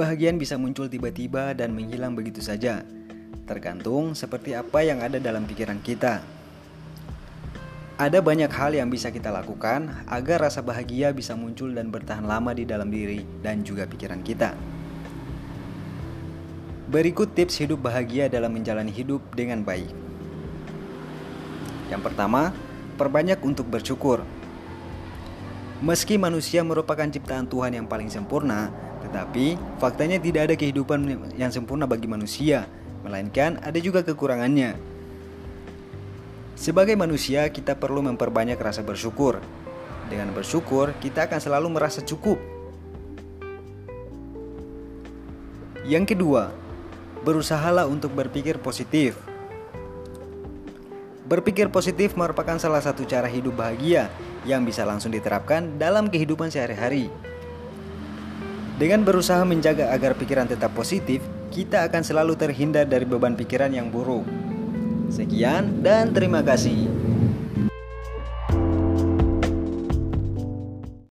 Kebahagiaan bisa muncul tiba-tiba dan menghilang begitu saja, tergantung seperti apa yang ada dalam pikiran kita. Ada banyak hal yang bisa kita lakukan agar rasa bahagia bisa muncul dan bertahan lama di dalam diri dan juga pikiran kita. Berikut tips hidup bahagia dalam menjalani hidup dengan baik. Yang pertama, perbanyak untuk bersyukur. Meski manusia merupakan ciptaan Tuhan yang paling sempurna, tetapi faktanya tidak ada kehidupan yang sempurna bagi manusia, melainkan ada juga kekurangannya. Sebagai manusia, kita perlu memperbanyak rasa bersyukur. Dengan bersyukur, kita akan selalu merasa cukup. Yang kedua, berusahalah untuk berpikir positif. Berpikir positif merupakan salah satu cara hidup bahagia yang bisa langsung diterapkan dalam kehidupan sehari-hari. Dengan berusaha menjaga agar pikiran tetap positif, kita akan selalu terhindar dari beban pikiran yang buruk. Sekian dan terima kasih.